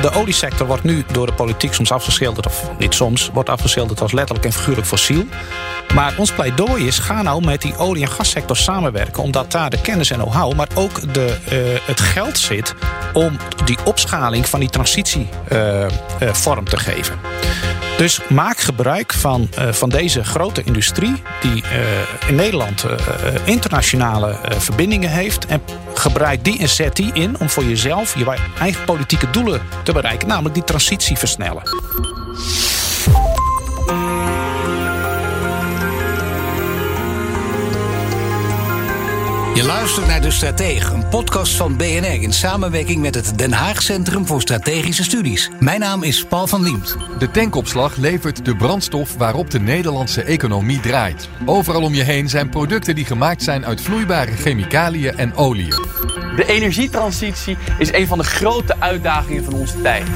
De oliesector wordt nu door de politiek soms afgeschilderd, of niet soms, wordt afgeschilderd als letterlijk en figuurlijk fossiel. Maar ons pleidooi is: ga nou met die olie- en gassector samenwerken. Omdat daar de kennis en know-how, maar ook de, uh, het geld zit om die opschaling van die transitie uh, uh, vorm te geven. Dus maak gebruik van, uh, van deze grote industrie, die uh, in Nederland uh, internationale verbindingen heeft. En gebruik die en zet die in om voor jezelf je eigen politieke doelen te bereiken, namelijk die transitie versnellen. Je luistert naar De Stratege, een podcast van BNR in samenwerking met het Den Haag Centrum voor Strategische Studies. Mijn naam is Paul van Liemt. De tankopslag levert de brandstof waarop de Nederlandse economie draait. Overal om je heen zijn producten die gemaakt zijn uit vloeibare chemicaliën en oliën. De energietransitie is een van de grote uitdagingen van onze tijd.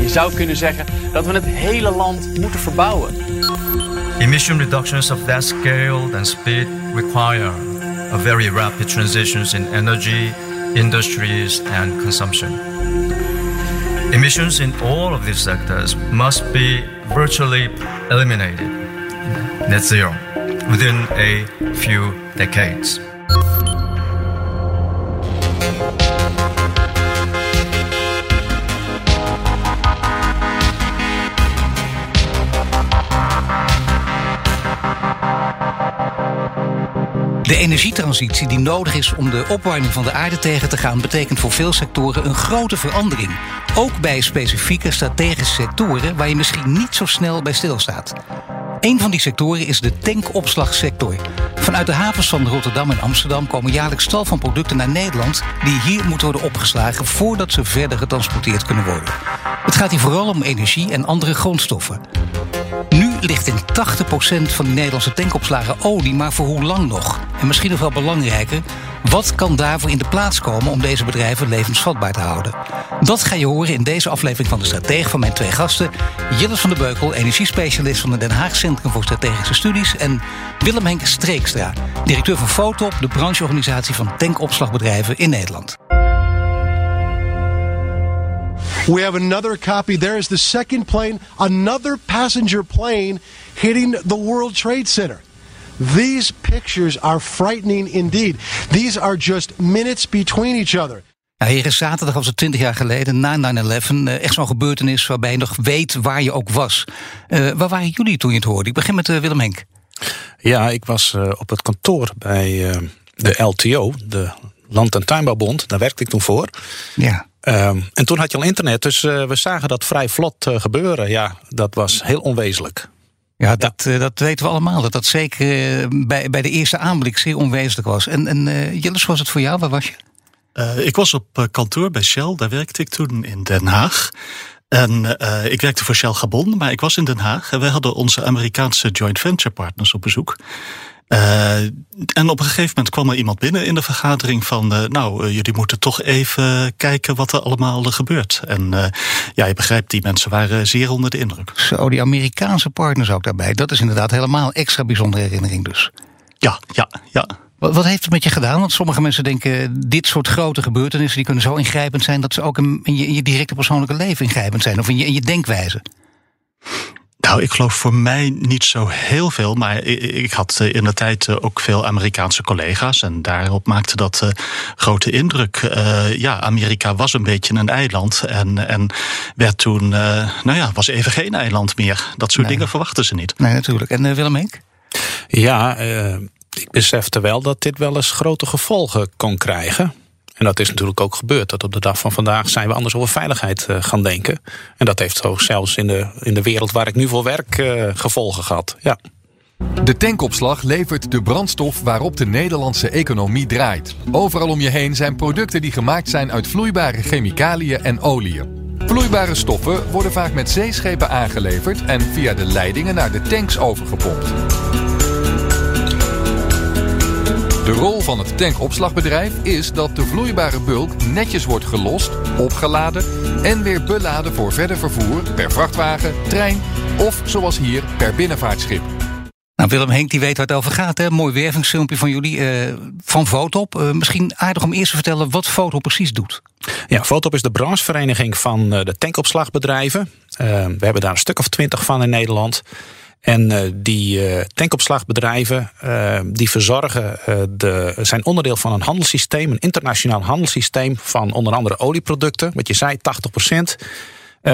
Je zou kunnen zeggen dat we het hele land moeten verbouwen. Emission reductions of that scale and speed require very rapid transitions in energy, industries, and consumption. Emissions in all of these sectors must be virtually eliminated, net zero, within a few decades. De energietransitie die nodig is om de opwarming van de aarde tegen te gaan, betekent voor veel sectoren een grote verandering. Ook bij specifieke strategische sectoren waar je misschien niet zo snel bij stilstaat. Een van die sectoren is de tankopslagsector. Vanuit de havens van Rotterdam en Amsterdam komen jaarlijks tal van producten naar Nederland die hier moeten worden opgeslagen voordat ze verder getransporteerd kunnen worden. Het gaat hier vooral om energie en andere grondstoffen. Ligt in 80% van die Nederlandse tankopslagen olie, maar voor hoe lang nog? En misschien nog wel belangrijker, wat kan daarvoor in de plaats komen om deze bedrijven levensvatbaar te houden? Dat ga je horen in deze aflevering van de Stratege van mijn twee gasten. Jillis van der Beukel, energiespecialist van het Den Haag Centrum voor Strategische Studies. En Willem Henk Streekstra, directeur van Fotop, de brancheorganisatie van tankopslagbedrijven in Nederland. We have another copy. There is the second plane, another passenger plane hitting the World Trade Center. These pictures are frightening indeed. These are just minutes between each other. Ja, hier is zaterdag, was het 20 jaar geleden, na 9-11, echt zo'n gebeurtenis waarbij je nog weet waar je ook was. Uh, waar waren jullie toen je het hoorde? Ik begin met uh, Willem Henk. Ja, ik was uh, op het kantoor bij de LTO, de Land- en Tuinbouwbond. Daar werkte ik toen voor. Ja. Um, en toen had je al internet, dus uh, we zagen dat vrij vlot uh, gebeuren. Ja, dat was heel onwezenlijk. Ja, dat, ja. Uh, dat weten we allemaal. Dat dat zeker bij, bij de eerste aanblik zeer onwezenlijk was. En, en Jillis, was het voor jou? Waar was je? ik was op kantoor bij Shell. Daar werkte ik toen in Den Haag. En ik werkte voor Shell Gabon, maar ik was in Den Haag. En wij hadden onze Amerikaanse joint venture partners op bezoek. Uh, en op een gegeven moment kwam er iemand binnen in de vergadering van... Uh, nou, uh, jullie moeten toch even kijken wat er allemaal gebeurt. En ja, je begrijpt, die mensen waren zeer onder de indruk. Zo, die Amerikaanse partners ook daarbij. Dat is inderdaad helemaal extra bijzondere herinnering dus. Ja, ja, ja. Wat, wat heeft het met je gedaan? Want sommige mensen denken, dit soort grote gebeurtenissen... die kunnen zo ingrijpend zijn dat ze ook in, in, je, in je directe persoonlijke leven ingrijpend zijn. Of in je, in je denkwijze. Nou, ik geloof voor mij niet zo heel veel. Maar ik had in de tijd ook veel Amerikaanse collega's. En daarop maakte dat uh, grote indruk. Uh, ja, Amerika was een beetje een eiland. En, en werd toen, uh, nou ja, was even geen eiland meer. Dat soort nee. dingen verwachten ze niet. Nee, natuurlijk. En Willem Henk? Ja, ik besefte wel dat dit wel eens grote gevolgen kon krijgen. En dat is natuurlijk ook gebeurd. Dat op de dag van vandaag zijn we anders over veiligheid uh, gaan denken. En dat heeft ook zelfs in de, in de wereld waar ik nu voor werk uh, gevolgen gehad. Ja. De tankopslag levert de brandstof waarop de Nederlandse economie draait. Overal om je heen zijn producten die gemaakt zijn uit vloeibare chemicaliën en oliën. Vloeibare stoffen worden vaak met zeeschepen aangeleverd en via de leidingen naar de tanks overgepompt. De rol van het tankopslagbedrijf is dat de vloeibare bulk netjes wordt gelost, opgeladen en weer beladen voor verder vervoer per vrachtwagen, trein of zoals hier per binnenvaartschip. Nou, Willem Henk die weet waar het over gaat. Hè? Mooi wervingsfilmpje van jullie uh, van Votop. Uh, misschien aardig om eerst te vertellen wat Votop precies doet. Ja, Votop is de branchevereniging van uh, de tankopslagbedrijven. we hebben daar een stuk of twintig van in Nederland. En uh, die uh, tankopslagbedrijven uh, die verzorgen, de, zijn onderdeel van een handelssysteem, een internationaal handelssysteem van onder andere olieproducten. Wat je zei, 80 procent. 15%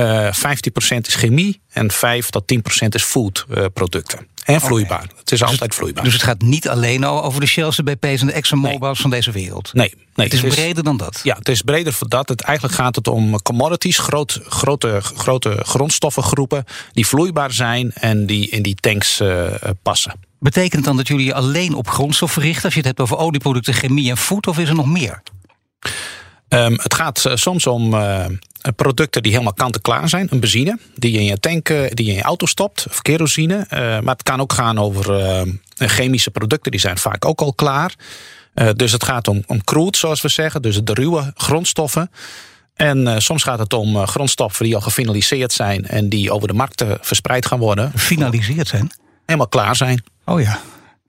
is chemie en 5 tot 10% is foodproducten. En vloeibaar. Okay. Het is dus altijd vloeibaar. Dus het gaat niet alleen over de Shells, de BP's en de ExxonMobil's nee. van deze wereld? Nee. nee het is het breder dan dat? Ja, het is breder dan dat. Het, eigenlijk gaat het om commodities, groot, grote, grote grondstoffengroepen... die vloeibaar zijn en die in die tanks uh, passen. Betekent het dan dat jullie je alleen op grondstoffen richten... als je het hebt over olieproducten, chemie en food, of is er nog meer? Um, het gaat uh, soms om uh, producten die helemaal kant-en-klaar zijn. Een benzine die je in je tank, uh, die je in je auto stopt, of kerosine. maar het kan ook gaan over chemische producten, die zijn vaak ook al klaar. dus het gaat om, om crude, zoals we zeggen, dus de ruwe grondstoffen. En soms gaat het om grondstoffen die al gefinaliseerd zijn en die over de markt verspreid gaan worden. Finaliseerd zijn? Helemaal klaar zijn. Oh ja.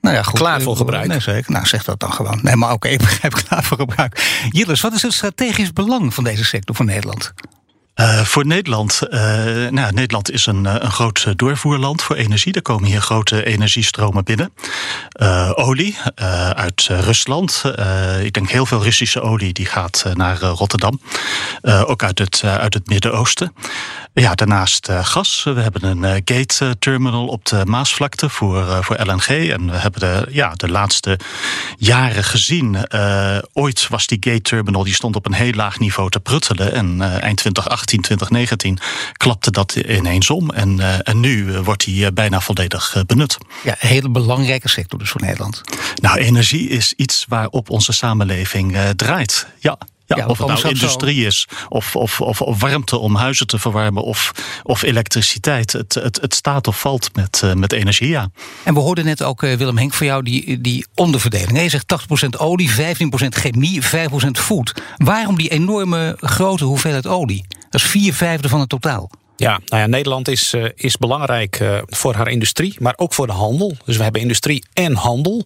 Nou ja, goed. Klaar voor gebruik. Nee, zeker. Nou, zeg dat dan gewoon. Nee, maar oké, okay, ik begrijp klaar voor gebruik. Jilles, wat is het strategisch belang van deze sector voor Nederland? Uh, voor Nederland, uh, nou, Nederland is een, een groot doorvoerland voor energie. Er komen hier grote energiestromen binnen. Uh, olie uit Rusland. ik denk heel veel Russische olie die gaat naar Rotterdam. ook uit het, uit het Midden-Oosten. Ja, daarnaast gas. We hebben een gate terminal op de Maasvlakte voor, voor LNG. En we hebben de, ja, de laatste jaren gezien. ooit was die gate terminal die stond op een heel laag niveau te pruttelen. En eind 2018 2019 klapte dat ineens om. En, uh, en nu eh, wordt die eh, bijna volledig benut. Ja, een hele belangrijke sector dus voor Nederland. Nou, energie is iets waarop onze samenleving draait. Ja. Ja, of het nou industrie is, of, of, of, of, warmte om huizen te verwarmen, of, of elektriciteit. Het, het, het staat of valt met, uh, met energie, ja. En we hoorden net ook, uh, Willem Henk, voor jou die, die onderverdeling. Je zegt 80% olie, 15% chemie, 5% food. Waarom die enorme grote hoeveelheid olie? Dat is vier vijfde van het totaal. Ja, nou ja, Nederland is, uh, is belangrijk voor haar industrie, maar ook voor de handel. Dus we hebben industrie en handel.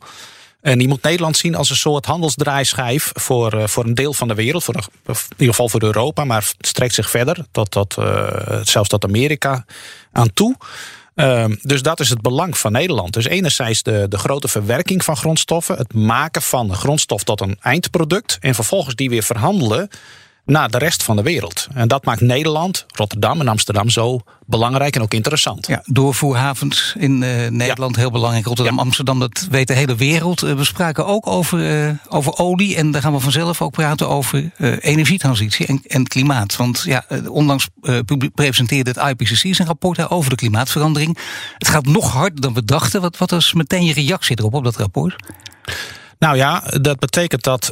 En die moet Nederland zien als een soort handelsdraaischijf voor, uh, voor een deel van de wereld. Voor, in ieder geval voor Europa, maar strekt zich verder tot, tot, uh, zelfs tot Amerika aan toe. Uh, dus dat is het belang van Nederland. Dus enerzijds de, de grote verwerking van grondstoffen, het maken van grondstof tot een eindproduct en vervolgens die weer verhandelen naar de rest van de wereld. En dat maakt Nederland, Rotterdam en Amsterdam zo belangrijk en ook interessant. Ja, doorvoerhavens in uh, Nederland heel belangrijk. Rotterdam, Amsterdam, dat weet de hele wereld. Uh, we spraken ook over, uh, over olie en daar gaan we vanzelf ook praten over energietransitie en, en klimaat. Want ja, onlangs presenteerde het IPCC zijn rapport over de klimaatverandering. Het gaat nog harder dan we dachten. Wat, wat was meteen je reactie erop op dat rapport? Nou ja, dat betekent dat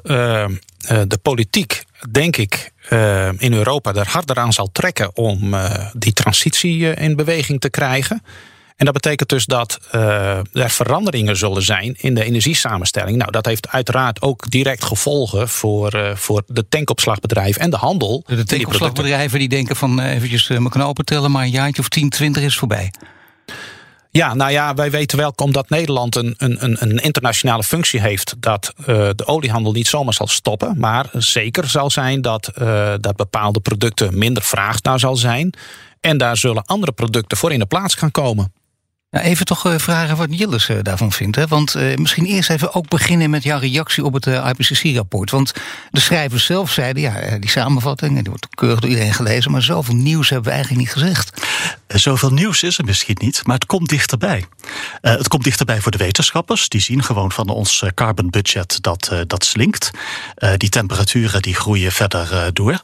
de politiek denk ik, uh, in Europa er harder aan zal trekken om uh, die transitie uh, in beweging te krijgen. En dat betekent dus dat er veranderingen zullen zijn in de energiesamenstelling. Nou, dat heeft uiteraard ook direct gevolgen voor, voor de tankopslagbedrijven en de handel. De tankopslagbedrijven die denken van eventjes mijn knopen tellen, maar een jaartje of 10, 20 is voorbij. Ja, nou ja, wij weten wel, omdat Nederland een, een, een internationale functie heeft, dat uh, de oliehandel niet zomaar zal stoppen. Maar zeker zal zijn dat, uh, dat bepaalde producten minder vraag naar zal zijn. En daar zullen andere producten voor in de plaats gaan komen. Nou, even toch uh, vragen wat Jilles uh, daarvan vindt. Hè? Want misschien eerst even ook beginnen met jouw reactie op het IPCC-rapport. Want de schrijvers zelf zeiden, ja, die samenvatting, die wordt keurig door iedereen gelezen, maar zoveel nieuws hebben we eigenlijk niet gezegd. Zoveel nieuws is er misschien niet, maar het komt dichterbij. het komt dichterbij voor de wetenschappers. Die zien gewoon van ons carbon budget dat dat slinkt. die temperaturen die groeien verder door.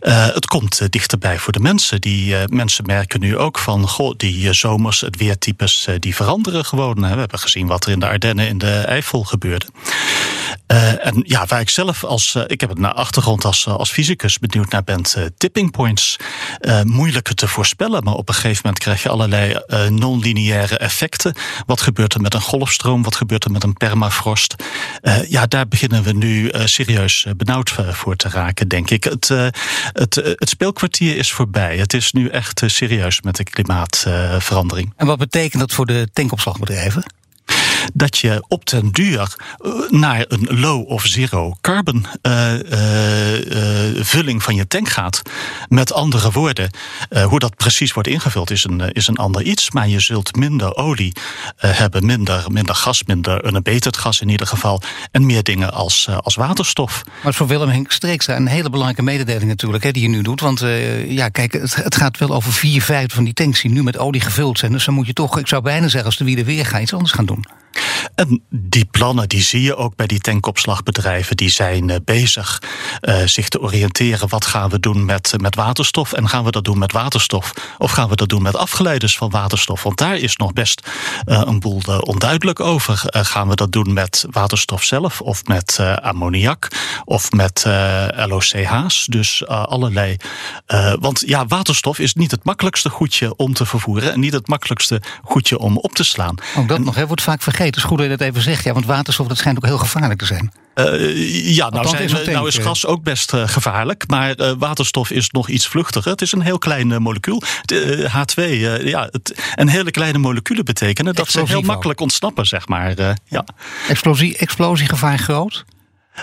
het komt dichterbij voor de mensen. Die mensen merken nu ook van goh, die zomers, het weertypes, die veranderen gewoon. We hebben gezien wat er in de Ardennen in de Eifel gebeurde. en ja, waar ik zelf als, ik heb een achtergrond als, als fysicus benieuwd naar ben, tipping points. moeilijker te voorspellen, maar op een gegeven moment krijg je allerlei non-lineaire effecten. Wat gebeurt er met een golfstroom? Wat gebeurt er met een permafrost? ja, daar beginnen we nu serieus benauwd voor te raken, denk ik. Het, het, het speelkwartier is voorbij. Het is nu echt serieus met de klimaatverandering. en wat betekent dat voor de tankopslagbedrijven? Dat je op den duur eh, naar een low of zero carbon uh, uh, vulling van je tank gaat. Met andere woorden, hoe dat precies wordt ingevuld is een, is een ander iets. Maar je zult minder olie hebben, minder, minder gas, minder unabated gas in ieder geval. En meer dingen als, als waterstof. Maar voor Willem Henk Streekstra een hele belangrijke mededeling natuurlijk, hè, die je nu doet. Want ja, kijk, het, het, gaat wel over vier vijfde van die tanks die nu met olie gevuld zijn. Dus dan moet je toch, ik zou bijna zeggen, als de wielen weer gaan, iets anders gaan doen. En die plannen die zie je ook bij die tankopslagbedrijven. Die zijn uh, bezig uh, zich te oriënteren. Wat gaan we doen met, met waterstof? En gaan we dat doen met waterstof? Of gaan we dat doen met afgeleiders van waterstof? Want daar is nog best uh, een boel onduidelijk over. gaan we dat doen met waterstof zelf? Of met ammoniak? Of met LOCH's? Dus allerlei. want ja, waterstof is niet het makkelijkste goedje om te vervoeren. En niet het makkelijkste goedje om op te slaan. Ook dat nog, hè, wordt vaak vergeten. Het is goed dat je dat even zegt. Ja, want waterstof dat schijnt ook heel gevaarlijk te zijn. Uh, ja, nou, zijn, is nou is gas ook best uh, gevaarlijk. Maar uh, waterstof is nog iets vluchtiger. Het is een heel klein molecuul. H2, ja, het, een hele kleine moleculen betekenen dat ze heel makkelijk ontsnappen, zeg maar. ja. Explosie, explosiegevaar groot?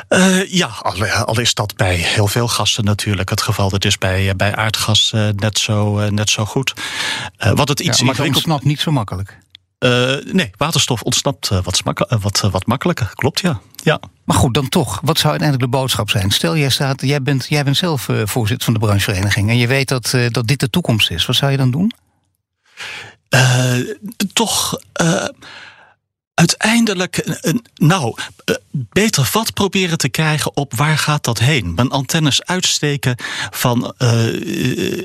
Uh, ja, al, al, is dat bij heel veel gassen natuurlijk het geval. Dat is bij, bij aardgas uh, net, zo, uh, net zo goed. wat het iets ja, maar het ontsnapt niet zo makkelijk. Uh, nee, waterstof ontsnapt uh, wat, uh, wat, wat makkelijker. Klopt, ja. ja. Maar goed, dan toch. Wat zou uiteindelijk de boodschap zijn? Stel, jij, staat, jij, bent, jij bent zelf voorzitter van de branchevereniging... en je weet dat, dat dit de toekomst is. Wat zou je dan doen? toch uiteindelijk, nou, beter vat proberen te krijgen op waar gaat dat heen. Mijn antennes uitsteken van, uh,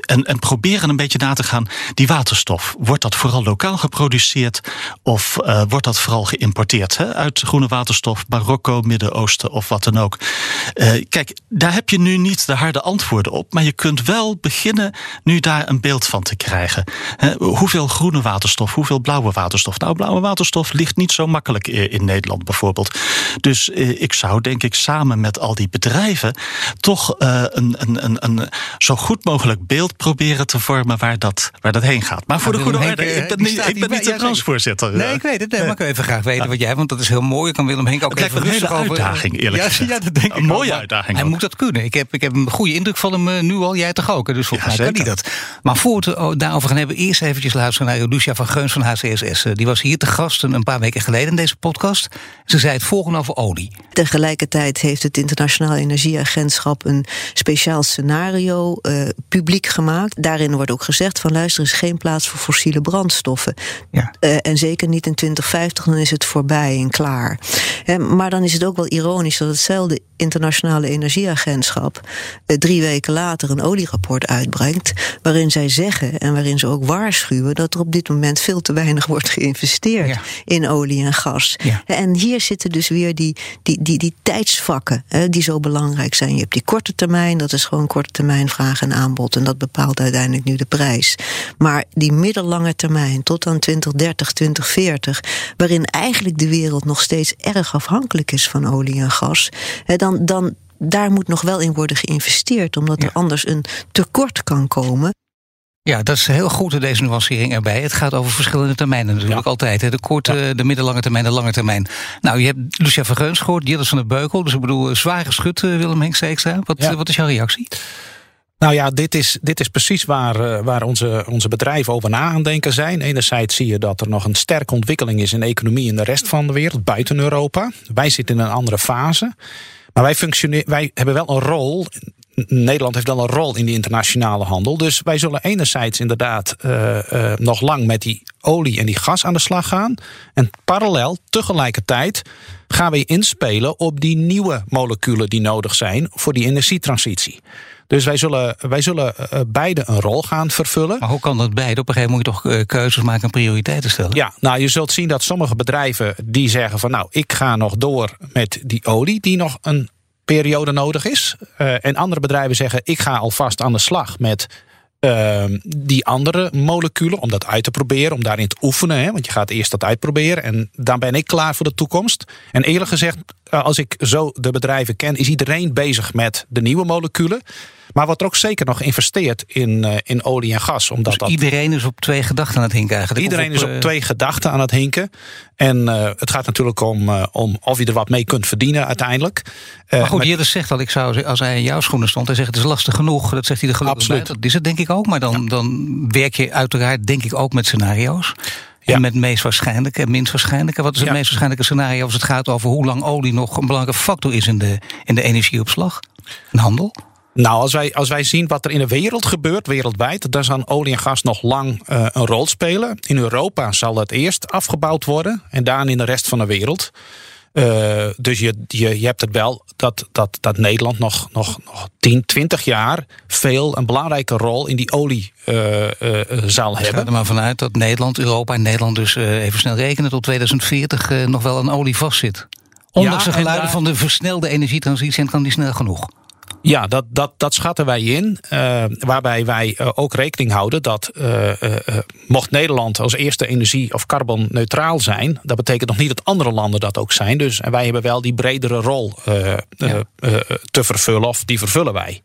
en, en proberen een beetje na te gaan. Die waterstof, wordt dat vooral lokaal geproduceerd of uh, wordt dat vooral geïmporteerd? Hè? Uit groene waterstof, Marokko, Midden-Oosten of wat dan ook. Kijk, daar heb je nu niet de harde antwoorden op, maar je kunt wel beginnen nu daar een beeld van te krijgen. hoeveel groene waterstof, hoeveel blauwe waterstof? Nou, blauwe waterstof ligt niet zo makkelijk in Nederland bijvoorbeeld. Dus eh, ik zou denk ik samen met al die bedrijven toch uh, een, een, een, een zo goed mogelijk beeld proberen te vormen waar dat, waar dat heen gaat. Maar voor de goede orde, ik ben niet, ik ben niet de transvoorzitter. Nee, ik weet het. Nee, maar ik wil even graag weten wat jij, want dat is heel mooi. Ik kan Willem Henk ook even een rustig over. uitdaging, eerlijk ja, gezegd. Ja, dat denk een ik mooie ook. uitdaging. Hij moet dat kunnen. Ik heb, ik heb een goede indruk van hem nu al. Jij toch ook? Dus volgens mij kan hij dat. Maar voor we het daarover gaan hebben, eerst eventjes luisteren naar Lucia van Geuns van HCSS. Die was hier te gast een paar weken geleden in deze podcast. Ze zei het volgende over olie. Tegelijkertijd heeft het Internationaal Energieagentschap een speciaal scenario uh, publiek gemaakt. Daarin wordt ook gezegd van luister, er is geen plaats voor fossiele brandstoffen. Ja. Uh, en zeker niet in 2050, dan is het voorbij en klaar. He, maar dan is het ook wel ironisch dat hetzelfde Internationale Energieagentschap uh, drie weken later een olierapport uitbrengt. Waarin zij zeggen en waarin ze ook waarschuwen dat er op dit moment veel te weinig wordt geïnvesteerd Ja. in olie en gas. Ja. En hier zitten dus weer die, die, die, die tijdsvakken hè, die zo belangrijk zijn. Je hebt die korte termijn, dat is gewoon korte termijn vraag en aanbod. En dat bepaalt uiteindelijk nu de prijs. Maar die middellange termijn, tot aan 2030, 2040, waarin eigenlijk de wereld nog steeds erg afhankelijk is van olie en gas, hè, dan, dan daar moet nog wel in worden geïnvesteerd, omdat er anders een tekort kan komen. Ja, dat is heel goed, deze nuancering erbij. Het gaat over verschillende termijnen natuurlijk altijd. Hè. De korte, de middellange termijn, de lange termijn. Nou, je hebt Lucia Vergeuns gehoord, Jillis van der Beukel. Dus ik bedoel, zware schut, eh, Willem Henk. Wat, Ja. eh, wat is jouw reactie? Nou ja, dit is, dit is precies waar, eh, waar onze, onze bedrijven over na aan denken zijn. Enerzijds zie je dat er nog een sterke ontwikkeling is in de economie in de rest van de wereld, buiten Europa. Wij zitten in een andere fase. Maar wij, functioneren, wij hebben wel een rol Nederland heeft wel een rol in die internationale handel. Dus wij zullen enerzijds inderdaad uh, nog lang met die olie en die gas aan de slag gaan. En parallel, tegelijkertijd, gaan we inspelen op die nieuwe moleculen die nodig zijn voor die energietransitie. Dus wij zullen, wij zullen uh, beide een rol gaan vervullen. Maar hoe kan dat beide? Op een gegeven moment moet je toch keuzes maken en prioriteiten stellen? Ja, nou je zult zien dat sommige bedrijven die zeggen van nou, ik ga nog door met die olie die nog een periode nodig is. Uh, en andere bedrijven zeggen: ik ga alvast aan de slag met uh, die andere moleculen. Om dat uit te proberen, om daarin te oefenen. Hè, want je gaat eerst dat uitproberen. En dan ben ik klaar voor de toekomst. En eerlijk gezegd, eh, als ik zo de bedrijven ken, is iedereen bezig met de nieuwe moleculen. Maar wordt er ook zeker nog geïnvesteerd in, uh, in olie en gas. Omdat dus iedereen is op twee gedachten aan het hinken eigenlijk? Iedereen op, is op uh... twee gedachten aan het hinken. En uh, het gaat natuurlijk om, om of je er wat mee kunt verdienen uiteindelijk. maar goed. Jillis zegt al, ik zou, als hij in jouw schoenen stond... hij zegt het is lastig genoeg, dat zegt hij er gelukkig Absoluut. bij. Dat is het denk ik ook, maar dan, ja. dan werk je uiteraard denk ik ook met scenario's. En met meest waarschijnlijke en minst waarschijnlijke. Wat is het ja. meest waarschijnlijke scenario als het gaat over hoe lang olie nog een belangrijke factor is in de, in de energieopslag en handel? Nou, als wij, als wij zien wat er in de wereld gebeurt, wereldwijd, dan zal olie en gas nog lang uh, een rol spelen. In Europa zal het eerst afgebouwd worden en daarna in de rest van de wereld. Uh, dus je, je, je hebt het wel dat, dat, dat Nederland nog, nog, nog 10, 20 jaar veel een belangrijke rol in die olie uh, uh, zal hebben. gaat er maar vanuit dat Nederland, Europa en Nederland dus even snel rekenen tot 2040 nog wel aan olie vastzit. Ondanks ja, de geluiden daar... van de versnelde energietransitie en kan die snel genoeg. Ja, dat, dat, dat schatten wij in. Uh, waarbij wij uh, ook rekening houden dat uh, mocht Nederland als eerste energie- of carbonneutraal zijn, dat betekent nog niet dat andere landen dat ook zijn. Dus en wij hebben wel die bredere rol ja. te vervullen, of die vervullen wij.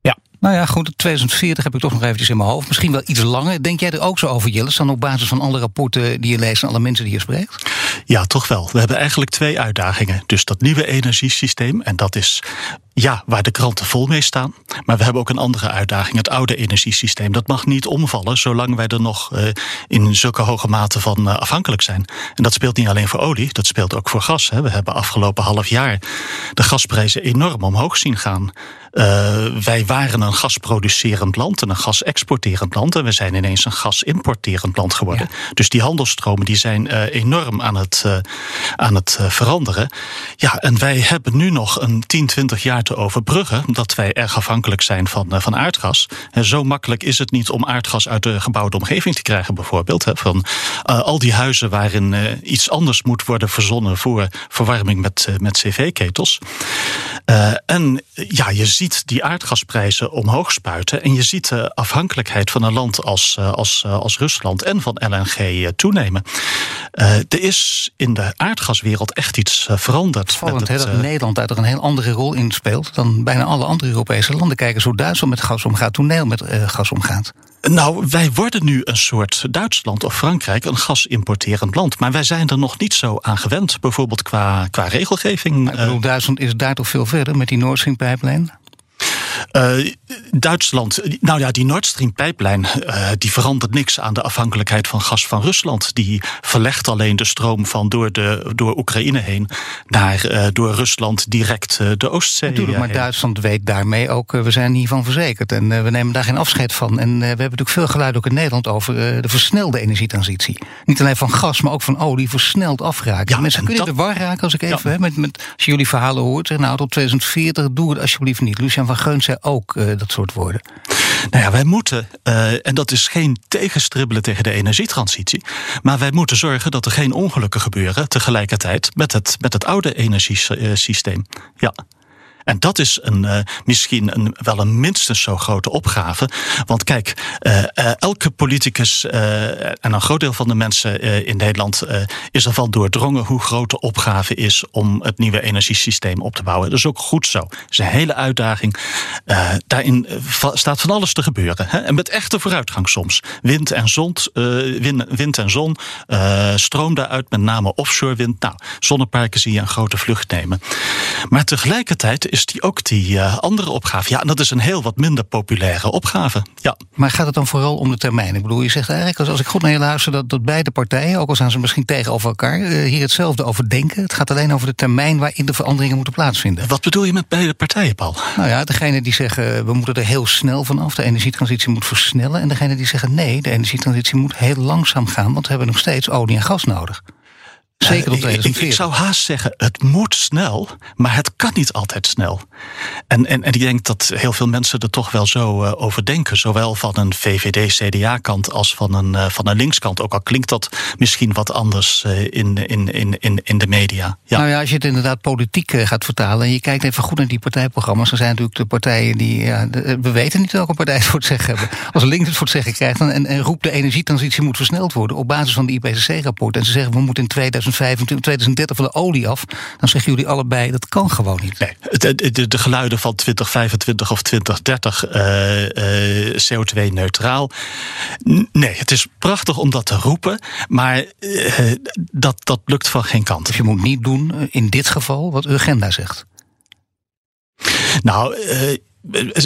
Ja. Nou ja, goed, 2040 heb ik toch nog eventjes in mijn hoofd. Misschien wel iets langer. Denk jij er ook zo over, Jillis, dan op basis van alle rapporten die je leest en alle mensen die je spreekt? Ja, toch wel. We hebben eigenlijk twee uitdagingen. Dus dat nieuwe energiesysteem, en dat is ja, waar de kranten vol mee staan. Maar we hebben ook een andere uitdaging, het oude energiesysteem. Dat mag niet omvallen zolang wij er nog uh, in zulke hoge mate van uh, afhankelijk zijn. En dat speelt niet alleen voor olie, dat speelt ook voor gas. Hè. We hebben afgelopen half jaar de gasprijzen enorm omhoog zien gaan. Uh, wij waren een gasproducerend land en een gasexporterend land. En we zijn ineens een gasimporterend land geworden. Ja. Dus die handelstromen die zijn uh, enorm aan het, uh, aan het veranderen. Ja, en wij hebben nu nog een 10, 20 jaar te overbruggen. Dat wij erg afhankelijk zijn van, van aardgas. En zo makkelijk is het niet om aardgas uit de gebouwde omgeving te krijgen, bijvoorbeeld. Van al die huizen waarin iets anders moet worden verzonnen voor verwarming met, met cv-ketels. En ja, je ziet die aardgasprijzen omhoog spuiten. En je ziet de afhankelijkheid van een land als, als, als Rusland en van LNG toenemen. Uh, er is in de aardgaswereld echt iets veranderd. Vallend het, dat Nederland daar een heel andere rol in speelt dan bijna alle andere Europese landen. Kijken zo Duitsland met gas omgaat, hoe Nederland met uh, gas omgaat. Nou, wij worden nu een soort Duitsland of Frankrijk, een gasimporterend land. Maar wij zijn er nog niet zo aan gewend, bijvoorbeeld qua, qua regelgeving. Maar ik bedoel, Duitsland is daar toch veel verder met die Nord Stream-pijplijn? Uh, Duitsland, nou ja, die Nord Stream-pijplijn uh, die verandert niks aan de afhankelijkheid van gas van Rusland. Die verlegt alleen de stroom van door, de, door Oekraïne heen naar uh, door Rusland direct de Oostzee. Natuurlijk, maar heen. Duitsland weet daarmee ook, we zijn hiervan verzekerd en we nemen daar geen afscheid van. En we hebben natuurlijk veel geluid ook in Nederland over de versnelde energietransitie. Niet alleen van gas, maar ook van olie versneld afraken. Ja, Mensen kunnen dat... de war raken als ik even, ja. met, met, als je jullie verhalen hoort, zeg nou tot 2040 doe het alsjeblieft niet. Lucian van Geuns ook uh, dat soort woorden. Nou ja, wij moeten, uh, en dat is geen tegenstribbelen tegen de energietransitie, maar wij moeten zorgen dat er geen ongelukken gebeuren tegelijkertijd met het, met het oude energiesysteem. Ja. En dat is een, uh, misschien een, wel een minstens zo grote opgave. Want kijk, uh, uh, elke politicus en een groot deel van de mensen in Nederland is ervan doordrongen hoe groot de opgave is om het nieuwe energiesysteem op te bouwen. Dat is ook goed zo. Dat is een hele uitdaging. daarin staat van alles te gebeuren. Hè? En met echte vooruitgang soms. Wind en zon, wind, wind, en zon, stroom daaruit, met name offshore wind. Nou, zonneparken zie je een grote vlucht nemen. Maar tegelijkertijd is die ook die andere opgave. Ja, en dat is een heel wat minder populaire opgave. Ja. Maar gaat het dan vooral om de termijn? Ik bedoel, je zegt eigenlijk, als ik goed naar je luister, dat, dat beide partijen, ook al zijn ze misschien tegenover elkaar, hier hetzelfde over denken. Het gaat alleen over de termijn waarin de veranderingen moeten plaatsvinden. Wat bedoel je met beide partijen, Paul? Nou ja, degene die zeggen we moeten er heel snel vanaf, de energietransitie moet versnellen. En degene die zeggen nee, de energietransitie moet heel langzaam gaan, want we hebben nog steeds olie en gas nodig. Zeker tot 2040. Ik, ik, zou haast zeggen, het moet snel, maar het kan niet altijd snel. En, en, en ik denk dat heel veel mensen er toch wel zo uh, over denken. Zowel van een VVD-CDA-kant als van een, uh, van een linkskant. Ook al klinkt dat misschien wat anders uh, in, in, in, in, in de media. Ja. Nou ja, als je het inderdaad politiek gaat vertalen... en je kijkt even goed naar die partijprogramma's... dan zijn natuurlijk de partijen die... Ja, de, we weten niet welke partij het voor het zeggen hebben. Als links het voor het zeggen krijgt... Dan, en, en roept de energietransitie moet versneld worden... op basis van de IPCC-rapport. En ze zeggen we moeten in 2000 2025, 2030 van de olie af. Dan zeggen jullie allebei dat kan gewoon niet. Nee, de, de, de geluiden van 2025 of 2030 uh, uh, CO2-neutraal. Nee, het is prachtig om dat te roepen. Maar uh, dat, dat lukt van geen kant. Dus je moet niet doen in dit geval wat Urgenda zegt. Nou,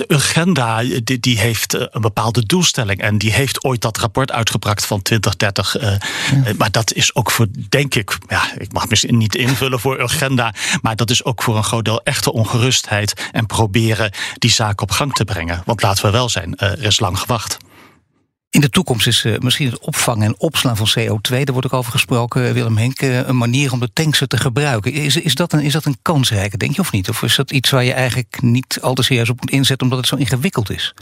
agenda die, die, heeft eh, een bepaalde doelstelling. En die heeft ooit dat rapport uitgebracht van 2030. Uh, ja. Maar dat is ook voor, denk ik, ja, ik mag misschien niet invullen voor agenda. Maar dat is ook voor een groot deel echte ongerustheid. En proberen die zaak op gang te brengen. Want laten we wel zijn, er is lang gewacht. In de toekomst is uh, misschien het opvangen en opslaan van CO2, daar wordt ook over gesproken, eh, Willem Henk, uh, een manier om de tanksen te gebruiken. Is, is, dat een, is dat een kansrijke, denk je of niet? Of is dat iets waar je eigenlijk niet al te serieus op moet inzetten omdat het zo ingewikkeld is?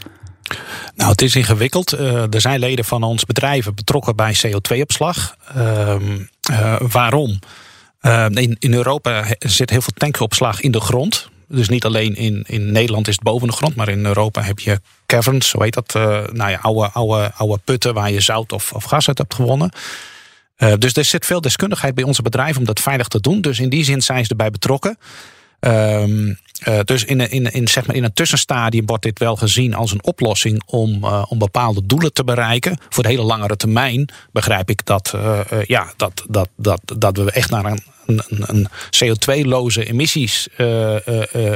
Nou, het is ingewikkeld. Er zijn leden van ons bedrijven betrokken bij CO2-opslag. Uh, waarom? in, in Europa zit heel veel tankopslag in de grond. Dus niet alleen in, in Nederland is het boven de grond, maar in Europa heb je caverns, zo heet dat, uh, nou ja, oude, oude, oude putten waar je zout of, of gas uit hebt gewonnen. Uh, dus er zit veel deskundigheid bij onze bedrijven om dat veilig te doen. Dus in die zin zijn ze erbij betrokken. Um, uh, dus in, in, in, zeg maar in een tussenstadium wordt dit wel gezien als een oplossing om, om bepaalde doelen te bereiken. Voor de hele langere termijn begrijp ik dat, ja, dat, dat, dat, dat we echt naar een een, een CO2-loze emissies uh,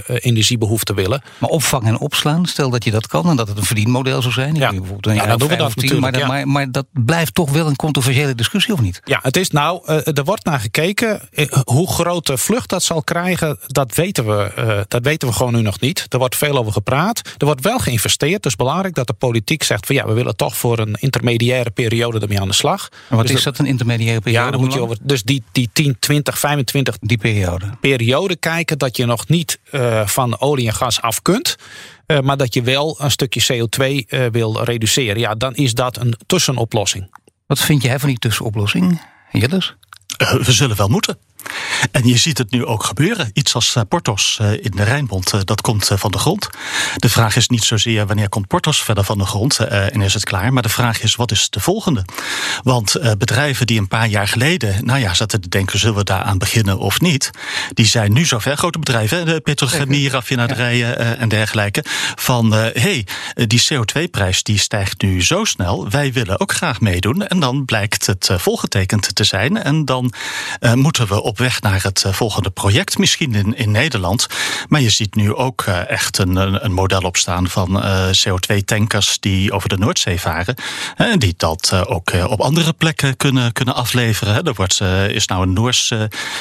energiebehoefte willen. Maar opvangen en opslaan, stel dat je dat kan en dat het een verdienmodel zou zijn. Ja, bijvoorbeeld een ja, dan doen we dat natuurlijk. Maar, ja. maar, maar, dat blijft toch wel een controversiële discussie, of niet? Ja, het is nou, er wordt naar gekeken. Hoe grote vlucht dat zal krijgen, dat weten, we, dat weten we gewoon nu nog niet. Er wordt veel over gepraat. Er wordt wel geïnvesteerd. Dus belangrijk dat de politiek zegt van ja, we willen toch voor een intermediaire periode ermee aan de slag. En wat dus is dat, een intermediaire periode? Ja, dan moet je over. Dus die, die 10, 20, 25 die periode. periode kijken dat je nog niet uh, van olie en gas af kunt. Uh, maar dat je wel een stukje CO2 uh, wil reduceren. Ja, dan is dat een tussenoplossing. Wat vind jij van die tussenoplossing, Jilles? we zullen wel moeten. En je ziet het nu ook gebeuren. Iets als Portos in de Rijnbond, dat komt van de grond. De vraag is niet zozeer wanneer komt Portos verder van de grond en is het klaar. Maar de vraag is wat is de volgende? Want bedrijven die een paar jaar geleden, nou ja, zaten te denken, zullen we daaraan beginnen of niet? Die zijn nu zover, grote bedrijven, de petrochemie, raffinaderijen en dergelijke. Van hé, hey, die CO2-prijs die stijgt nu zo snel. Wij willen ook graag meedoen. En dan blijkt het volgetekend te zijn. En dan moeten we op op weg naar het volgende project, misschien in, in Nederland. Maar je ziet nu ook uh, echt een, een model opstaan van uh, CO2-tankers die over de Noordzee varen. En die dat ook op andere plekken kunnen, kunnen afleveren. Er wordt, is nou een Noors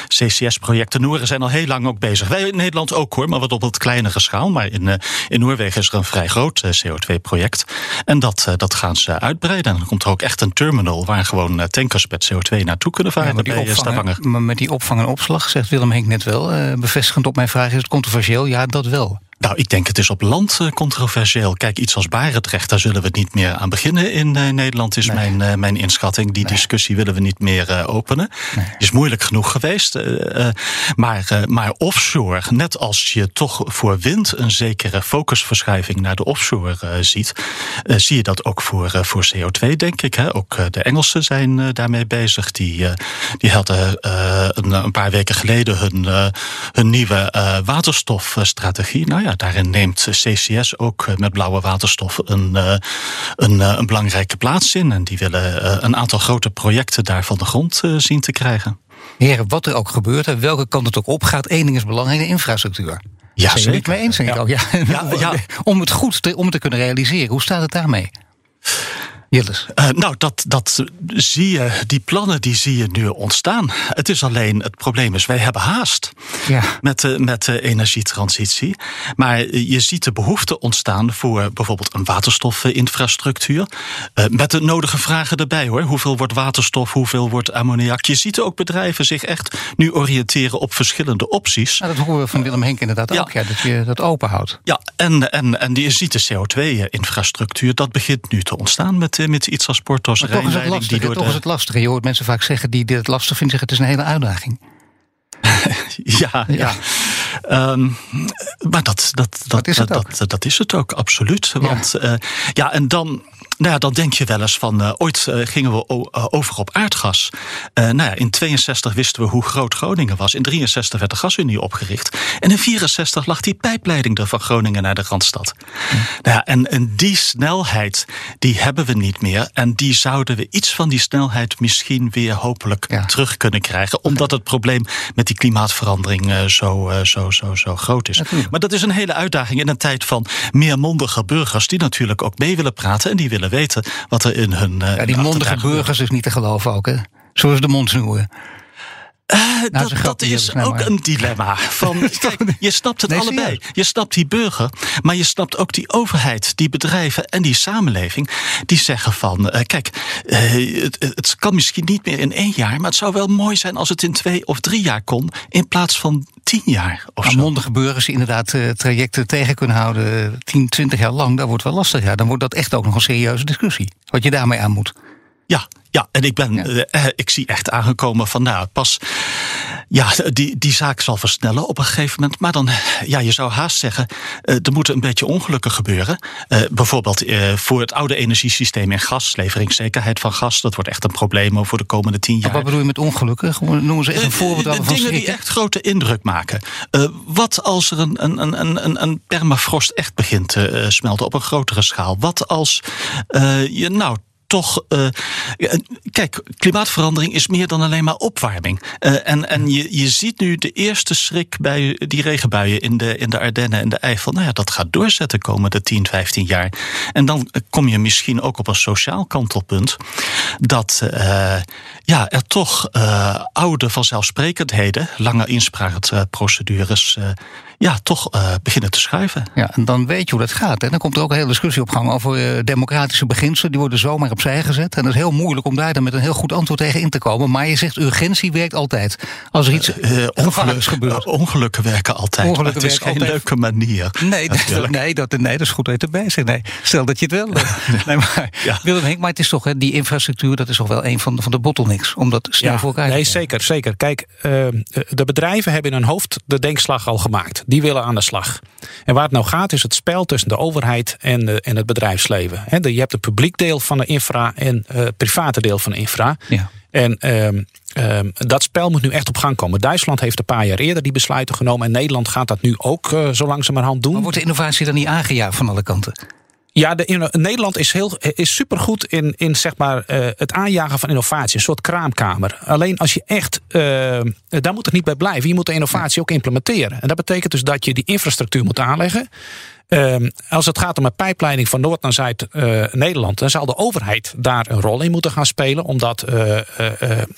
CCS-project. De Nooren zijn al heel lang ook bezig. Wij in Nederland ook hoor, maar wat op wat kleinere schaal. Maar in, in Noorwegen is er een vrij groot CO2-project. En dat, dat gaan ze uitbreiden. En dan komt er ook echt een terminal waar gewoon tankers met CO2 naartoe kunnen varen. Ja, maar die bij opvangen, maar met die opvang en opslag, zegt Willem Henk net wel. Uh, bevestigend op mijn vraag, is het controversieel? Ja, dat wel. Nou, ik denk het is op land uh, controversieel. Kijk, iets als Barendrecht, daar zullen we niet meer aan beginnen in uh, Nederland, is nee. mijn, uh, mijn inschatting. Die nee. discussie willen we niet meer openen. Nee. Is moeilijk genoeg geweest. maar, maar offshore, net als je toch voor wind een zekere focusverschuiving naar de offshore ziet, zie je dat ook voor, voor CO2, denk ik. Hè? Ook de Engelsen zijn daarmee bezig. Die, die hadden een, een, paar weken geleden hun, hun nieuwe waterstofstrategie. Nou ja, daarin neemt CCS ook met blauwe waterstof een, een, een belangrijke plaats in. En die willen een aantal grote projecten daar van de grond zien te krijgen. Heren, wat er ook gebeurt en welke kant het ook opgaat, één ding is belangrijk: de infrastructuur. Ja, zeker. zeker. mee eens, denk ik Ja. ook. Ja. Ja, ja. Om het goed te, om het te kunnen realiseren. Hoe staat het daarmee? Jilles. Eh, nou, dat, dat zie je, die plannen die zie je nu ontstaan. Het is alleen, het probleem is, wij hebben haast Ja. met de, met de energietransitie. Maar je ziet de behoefte ontstaan voor bijvoorbeeld een waterstofinfrastructuur. Eh, met de nodige vragen erbij hoor. Hoeveel wordt waterstof, hoeveel wordt ammoniak? Je ziet ook bedrijven zich echt nu oriënteren op verschillende opties. Nou, dat horen we van Willem Henk inderdaad Ja. ook. Ja, dat je dat open houdt. Ja, en, en, en je ziet de CO2-infrastructuur, dat begint nu te ontstaan met, eh, met iets als Portos Maar toch is het lastig. die door Toch de- is het lastig. Je hoort mensen vaak zeggen die dit lastig vinden, zeggen het is een hele uitdaging. Ja, ja. Ehm, maar dat, dat, dat, is het dat, dat, dat is het ook, absoluut. Want ja, ja en dan. Nou ja, dan denk je wel eens van, uh, ooit uh, gingen we uh, over op aardgas. Uh, nou ja, in 62 wisten we hoe groot Groningen was. In 63 werd de gasunie opgericht. En in 64 lag die pijpleiding er van Groningen naar de Randstad. Ja. Nou ja, en, en die snelheid, die hebben we niet meer. En die zouden we iets van die snelheid misschien weer hopelijk ja. terug kunnen krijgen. Omdat het probleem met die klimaatverandering zo, zo, zo, zo groot is. Natuurlijk. Maar dat is een hele uitdaging in een tijd van meermondige burgers... die natuurlijk ook mee willen praten en die willen weten wat er in hun. Uh, ja, die mondige burgers is niet te geloven ook, hè? Zoals de mond snoeren. Uh, nou, dat, dat is ook maar. een dilemma. Van, kijk, je snapt het nee, allebei. Je snapt die burger, maar je snapt ook die overheid, die bedrijven en die samenleving. Die zeggen van, uh, kijk, uh, het, het, kan misschien niet meer in één jaar, maar het zou wel mooi zijn als het in twee of drie jaar kon, in plaats van tien jaar. Of nou, mondige burgers inderdaad trajecten tegen kunnen houden, 10, 20 jaar lang, dat wordt wel lastig. Ja. Dan wordt dat echt ook nog een serieuze discussie. Wat je daarmee aan moet. Ja, ja, en ik ben, ja. uh, ik zie echt aangekomen van, nou, pas, ja, die, die zaak zal versnellen op een gegeven moment. Maar dan, ja, je zou haast zeggen, uh, er moeten een beetje ongelukken gebeuren. Uh, bijvoorbeeld voor het oude energiesysteem in gas, leveringszekerheid van gas, dat wordt echt een probleem voor de komende tien jaar. Maar wat bedoel je met ongelukken? Gewoon, noemen ze echt een voorbeeld van Dingen die echt grote indruk maken. Wat als er een, een, een, een, een permafrost echt begint te smelten op een grotere schaal? Wat als je, nou, toch. Uh, kijk, klimaatverandering is meer dan alleen maar opwarming. Uh, en en je, je ziet nu de eerste schrik bij die regenbuien in de, in de Ardennen en de Eifel. Nou ja, dat gaat doorzetten komende 10, 15 jaar. En dan kom je misschien ook op een sociaal kantelpunt. Dat ja, er toch oude vanzelfsprekendheden, lange inspraakprocedures. Ja, toch beginnen te schuiven. Ja, en dan weet je hoe dat gaat. En dan komt er ook een hele discussie op gang over democratische beginselen. Die worden zomaar opzij gezet. En dat is heel moeilijk om daar dan met een heel goed antwoord tegen in te komen. Maar je zegt urgentie werkt altijd. Als er iets uh, ongeluk, gebeurt. Uh, ongelukken werken altijd. Ongelukken het is geen altijd. leuke manier. Nee, dat, nee, dat, nee, dat is goed dat je erbij zegt. Nee, stel dat je het wel doet. nee, maar, ja. Willem Henk, maar het is toch, hè, die infrastructuur, dat is toch wel een van de, van de bottlenecks. Om dat snel ja, voor elkaar Nee, zeker, zeker. Kijk, uh, de bedrijven hebben in hun hoofd de denkslag al gemaakt. Die willen aan de slag. En waar het nou gaat, is het spel tussen de overheid en, de, en het bedrijfsleven. He, je hebt het publiek deel van de infra en uh, private deel van de infra. Ja. En um, um, dat spel moet nu echt op gang komen. Duitsland heeft een paar jaar eerder die besluiten genomen. En Nederland gaat dat nu ook uh, zo langzamerhand doen. Maar wordt de innovatie dan niet aangejaagd van alle kanten? Ja, Nederland is, heel, is supergoed in, in zeg maar, uh, het aanjagen van innovatie. Een soort kraamkamer. Alleen als je echt, uh, daar moet het niet bij blijven. Je moet de innovatie ook implementeren. En dat betekent dus dat je die infrastructuur moet aanleggen. Uh, als het gaat om een pijpleiding van Noord naar Zuid-Nederland, uh, dan zal de overheid daar een rol in moeten gaan spelen, omdat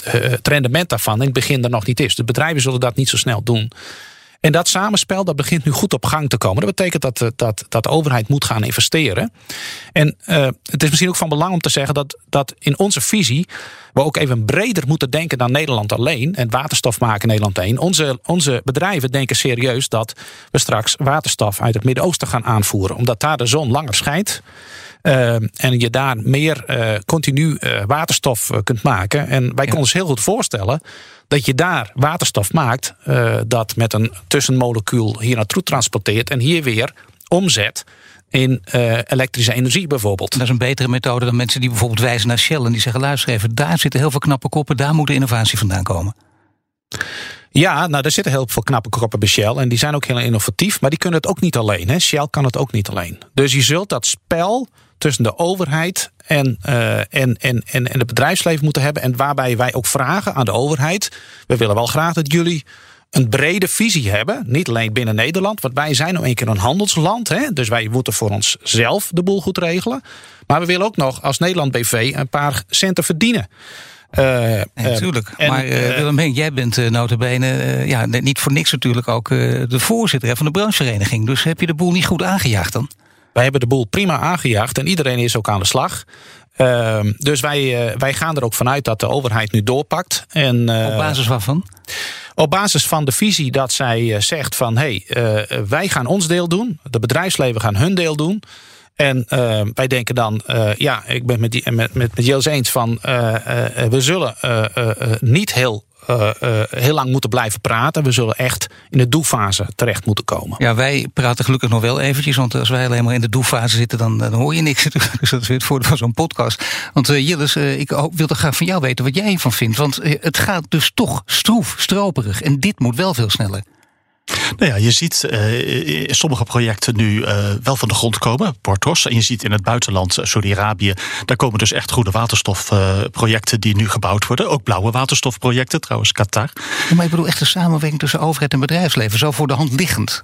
het rendement daarvan in het begin er nog niet is. De bedrijven zullen dat niet zo snel doen. En dat samenspel dat begint nu goed op gang te komen. Dat betekent dat, dat, dat de overheid moet gaan investeren. En uh, het is misschien ook van belang om te zeggen dat, dat in onze visie we ook even breder moeten denken dan Nederland alleen. En waterstof maken Nederland alleen. Onze, onze bedrijven denken serieus dat we straks waterstof uit het Midden-Oosten gaan aanvoeren. Omdat daar de zon langer schijnt. Uh, en je daar meer uh, continu waterstof kunt maken. En wij ja. konden ons heel goed voorstellen dat je daar waterstof maakt, dat met een tussenmolecuul hier naartoe transporteert en hier weer omzet in uh, elektrische energie bijvoorbeeld. Dat is een betere methode dan mensen die bijvoorbeeld wijzen naar Shell en die zeggen: luister even, daar zitten heel veel knappe koppen, daar moet de innovatie vandaan komen. Ja, nou, er zitten heel veel knappe koppen bij Shell. En die zijn ook heel innovatief. Maar die kunnen het ook niet alleen. Hè. Shell kan het ook niet alleen. Dus je zult dat spel tussen de overheid en, uh, en, en, en, en het bedrijfsleven moeten hebben. En waarbij wij ook vragen aan de overheid. We willen wel graag dat jullie een brede visie hebben. Niet alleen binnen Nederland, want wij zijn nou een keer een handelsland. Hè? Dus wij moeten voor onszelf de boel goed regelen. Maar we willen ook nog als Nederland BV een paar centen verdienen. Uh, natuurlijk. Uh, maar uh, Willem Henk, jij bent uh, notabene, ja, niet voor niks natuurlijk ook de voorzitter van de branchevereniging. Dus heb je de boel niet goed aangejaagd dan? Wij hebben de boel prima aangejaagd en iedereen is ook aan de slag. Ehm, dus wij, wij gaan er ook vanuit dat de overheid nu doorpakt. En, Op basis waarvan? Op basis van de visie dat zij zegt van hé, hey, wij gaan ons deel doen. De bedrijfsleven gaan hun deel doen. En uh, wij denken dan, ja, ik ben met, die, met, met, met eens van, we zullen niet heel, heel lang moeten blijven praten. We zullen echt in de doefase terecht moeten komen. Ja, wij praten gelukkig nog wel eventjes, want als wij alleen maar in de doeffase zitten, dan, hoor je niks. Dus dat is weer het voordeel van zo'n podcast. Want Jilles, ik wil toch graag van jou weten wat jij ervan vindt. Want het gaat dus toch stroef, stroperig. En dit moet wel veel sneller. Nou ja, je ziet uh, sommige projecten nu uh, wel van de grond komen, Portos. En je ziet in het buitenland, Saudi-Arabië, daar komen dus echt goede waterstofprojecten die nu gebouwd worden. Ook blauwe waterstofprojecten, trouwens, Qatar. Ja, maar ik bedoel echt de samenwerking tussen overheid en bedrijfsleven, zo voor de hand liggend.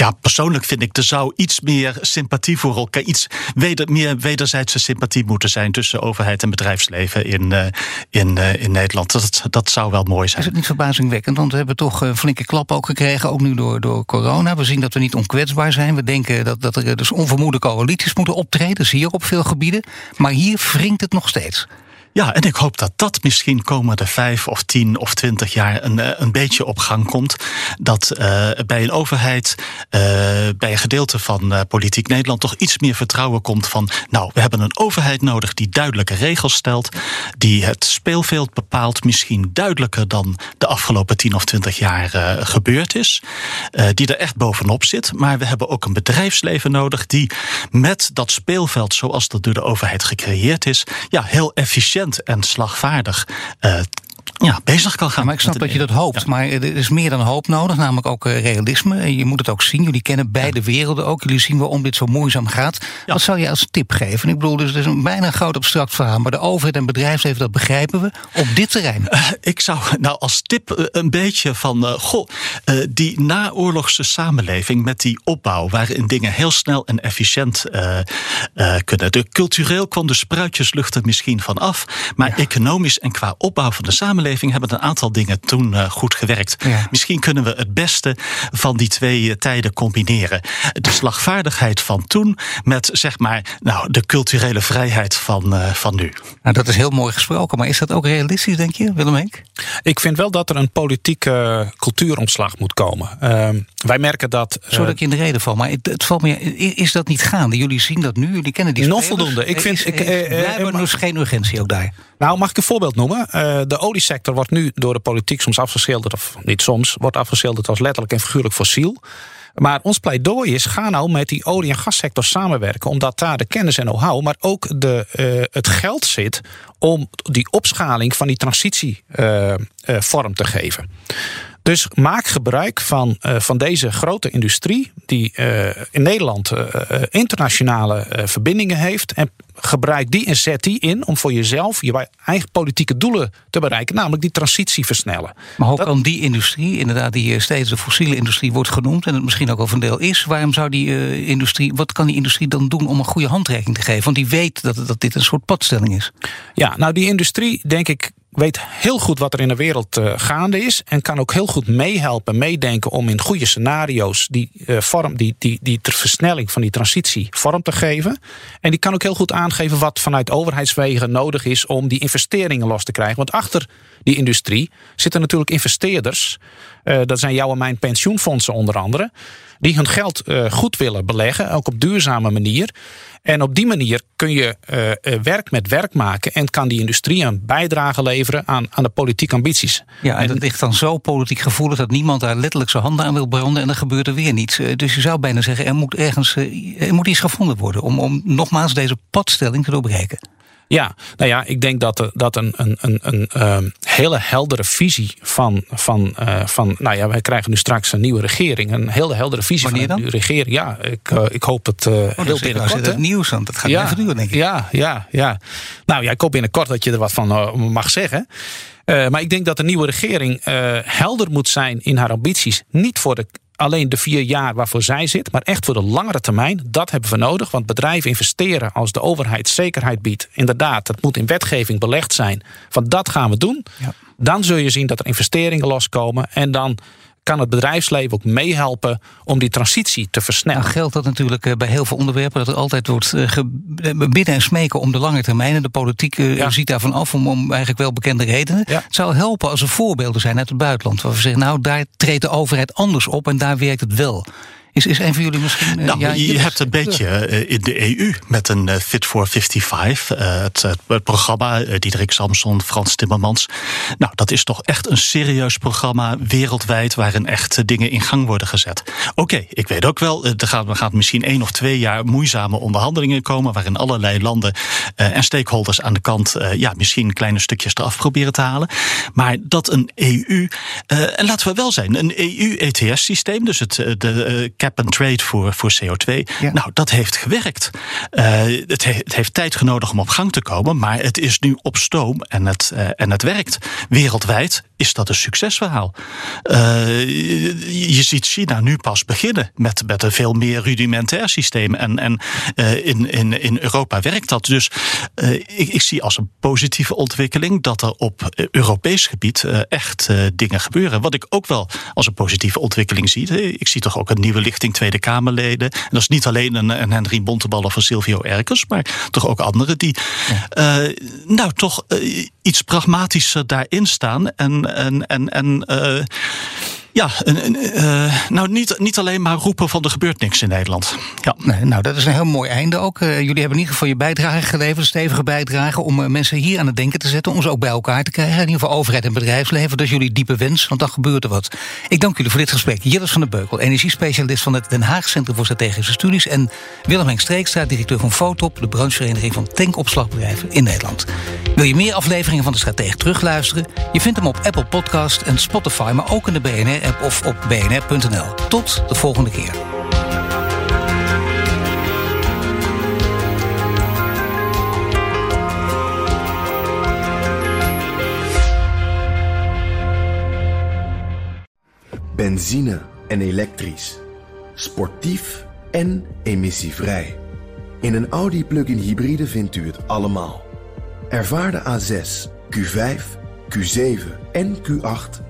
Ja, persoonlijk vind ik er zou iets meer sympathie voor elkaar, iets weder, meer wederzijdse sympathie moeten zijn tussen overheid en bedrijfsleven in, uh, in, uh, in Nederland. Dat, dat zou wel mooi zijn. Is het niet verbazingwekkend? Want we hebben toch een flinke klap ook gekregen, ook nu door, door corona. We zien dat we niet onkwetsbaar zijn. We denken dat, dat er dus onvermoede coalities moeten optreden, zie je op veel gebieden. Maar hier wringt het nog steeds. Ja, en ik hoop dat dat misschien komende vijf of tien of twintig jaar een, eh, een beetje op gang komt. Dat uh, bij een overheid, uh, bij een gedeelte van politiek Nederland toch iets meer vertrouwen komt van, nou, we hebben een overheid nodig die duidelijke regels stelt, die het speelveld bepaalt, misschien duidelijker dan de afgelopen tien of twintig jaar gebeurd is, die er echt bovenop zit. Maar we hebben ook een bedrijfsleven nodig die met dat speelveld zoals dat door de overheid gecreëerd is, ja, heel efficiënt en slagvaardig uh, ja, bezig kan gaan. maar ik snap dat je dat hoopt. Maar er is meer dan hoop nodig, namelijk ook uh, realisme. En je moet het ook zien. Jullie kennen beide werelden ook. Jullie zien waarom dit zo moeizaam gaat. Wat zou je als tip geven? Ik bedoel, dus het is een bijna een groot abstract verhaal. Maar de overheid en bedrijfsleven, dat begrijpen we. Op dit terrein. Uh, ik zou nou als tip een beetje van. goh, die naoorlogse samenleving met die opbouw. waarin dingen heel snel en efficiënt kunnen. De, cultureel kwam de spruitjeslucht er misschien van af. Maar economisch en qua opbouw van de samenleving hebben een aantal dingen toen uh, goed gewerkt. Ja. Misschien kunnen we het beste van die twee uh, tijden combineren. De slagvaardigheid van toen met zeg maar nou, de culturele vrijheid van, uh, van nu. Nou, dat is heel mooi gesproken, maar is dat ook realistisch, denk je, Willem Henk? Ik vind wel dat er een politieke cultuuromslag moet komen. Ehm, wij merken dat. Zodat ik je in de reden val, maar het, het valt me, is dat niet gaande? Jullie zien dat nu, jullie kennen die Nog voldoende. Ik vind. Is, ik, dus geen urgentie ook daar. Nou, mag ik een voorbeeld noemen? de oliesector wordt nu door de politiek soms afgeschilderd, of niet soms, wordt afgeschilderd als letterlijk en figuurlijk fossiel. Maar ons pleidooi is: ga nou met die olie- en gassector samenwerken, omdat daar de kennis en know-how, maar ook de, uh, het geld zit om die opschaling van die transitie uh, vorm te geven. Dus maak gebruik van, uh, van deze grote industrie, die uh, in Nederland uh, internationale verbindingen heeft. En gebruik die en zet die in om voor jezelf je eigen politieke doelen te bereiken, namelijk die transitie versnellen. Maar hoe kan die industrie, inderdaad, die steeds de fossiele industrie wordt genoemd en het misschien ook wel een deel is, waarom zou die industrie, wat kan die industrie dan doen om een goede handreiking te geven? Want die weet dat, dat dit een soort padstelling is. Ja, nou die industrie, denk ik, weet heel goed wat er in de wereld uh, gaande is. En kan ook heel goed meehelpen, meedenken om in goede scenario's die, uh, vorm, die, die, die versnelling van die transitie vorm te geven. En die kan ook heel goed aangeven wat vanuit overheidswegen nodig is om die investeringen los te krijgen. Want achter die industrie zitten natuurlijk investeerders. Uh, dat zijn jouw en mijn pensioenfondsen onder andere. Die hun geld goed willen beleggen, ook op duurzame manier. En op die manier kun je uh, werk met werk maken en kan die industrie een bijdrage leveren aan, aan de politieke ambities. Ja, en, en dat ligt dan zo politiek gevoelig dat niemand daar letterlijk zijn handen aan wil branden en dan gebeurt er weer niets. Dus je zou bijna zeggen, er moet ergens er moet iets gevonden worden om, om nogmaals deze padstelling te doorbreken. Ja, nou ja, ik denk dat, er, dat een, een, een, een ehm, hele heldere visie van, van, uh, van. Nou ja, wij krijgen nu straks een nieuwe regering. Een hele heldere visie Wanneer van een nieuwe regering. Ja, ik, uh, ik hoop het uh, oh, heel binnenkort. het nieuws aan. Dat gaat ja, even duren, denk ik. Ja, ja, ja. Nou ja, ik hoop binnenkort dat je er wat van mag zeggen. Maar ik denk dat de nieuwe regering helder moet zijn in haar ambities. Niet voor de alleen de vier jaar waarvoor zij zit, maar echt voor de langere termijn. Dat hebben we nodig, want bedrijven investeren als de overheid zekerheid biedt. Inderdaad, dat moet in wetgeving belegd zijn. Van dat gaan we doen. Ja. Dan zul je zien dat er investeringen loskomen en dan kan het bedrijfsleven ook meehelpen om die transitie te versnellen. Nou geldt dat natuurlijk eh, bij heel veel onderwerpen, dat er altijd wordt uh, bidden en smeken om de lange termijn. En de politiek ja. ziet daarvan af om, om eigenlijk wel bekende redenen. Ja. Het zou helpen als er voorbeelden zijn uit het buitenland. Waar we zeggen, nou daar treedt de overheid anders op en daar werkt het wel. Is, is een van jullie misschien... Uh, nou, ja, je hebt een beetje uh, in de EU met een uh, Fit for 55. Het, het, programma, Diederik Samson, Frans Timmermans. Nou, dat is toch echt een serieus programma wereldwijd... waarin echt dingen in gang worden gezet. Oké, okay, ik weet ook wel, er gaat, er gaat misschien één of twee jaar... moeizame onderhandelingen komen... waarin allerlei landen en stakeholders aan de kant... ja, misschien kleine stukjes eraf proberen te halen. Maar dat een EU... en laten we wel zijn, een EU-ETS-systeem... dus het, de cap and trade voor, voor CO2. Ja. Nou, dat heeft gewerkt. Uh, het, he, het, heeft tijd genodig om op gang te komen, maar het is nu op stoom en het, uh, en het werkt. Wereldwijd is dat een succesverhaal. Uh, je, je, ziet China nu pas beginnen met, met een veel meer rudimentair systeem. En, en in, in, in Europa werkt dat. Dus ik, ik, zie als een positieve ontwikkeling dat er op Europees gebied echt dingen gebeuren. Wat ik ook wel als een positieve ontwikkeling zie. Ik zie toch ook een nieuwe lichting Tweede Kamerleden. En dat is niet alleen een, een Henry Bontebal of een Silvio Erkers, maar toch ook anderen die ja. uh, nou toch uh, iets pragmatischer daarin staan. En, en, en, en ja, uh, nou niet, niet alleen maar roepen van er gebeurt niks in Nederland. Ja. Nou, dat is een heel mooi einde ook. Uh, jullie hebben in ieder geval je bijdrage geleverd, een stevige bijdrage, om uh, mensen hier aan het denken te zetten, om ze ook bij elkaar te krijgen. In ieder geval overheid en bedrijfsleven. Dat is jullie diepe wens, want dan gebeurt er wat. Ik dank jullie voor dit gesprek. Jillis van der Beukel, energiespecialist van het Den Haag Centrum voor Strategische Studies. En Willem Henk Streekstra, directeur van Fotop, de branchevereniging van tankopslagbedrijven in Nederland. Wil je meer afleveringen van de Stratege terugluisteren? Je vindt hem op Apple Podcast en Spotify, maar ook in de BNR app of op bnr.nl. Tot de volgende keer. Benzine en elektrisch. Sportief en emissievrij. In een Audi plug-in hybride vindt u het allemaal. Ervaar de A6, Q5, Q7 en Q8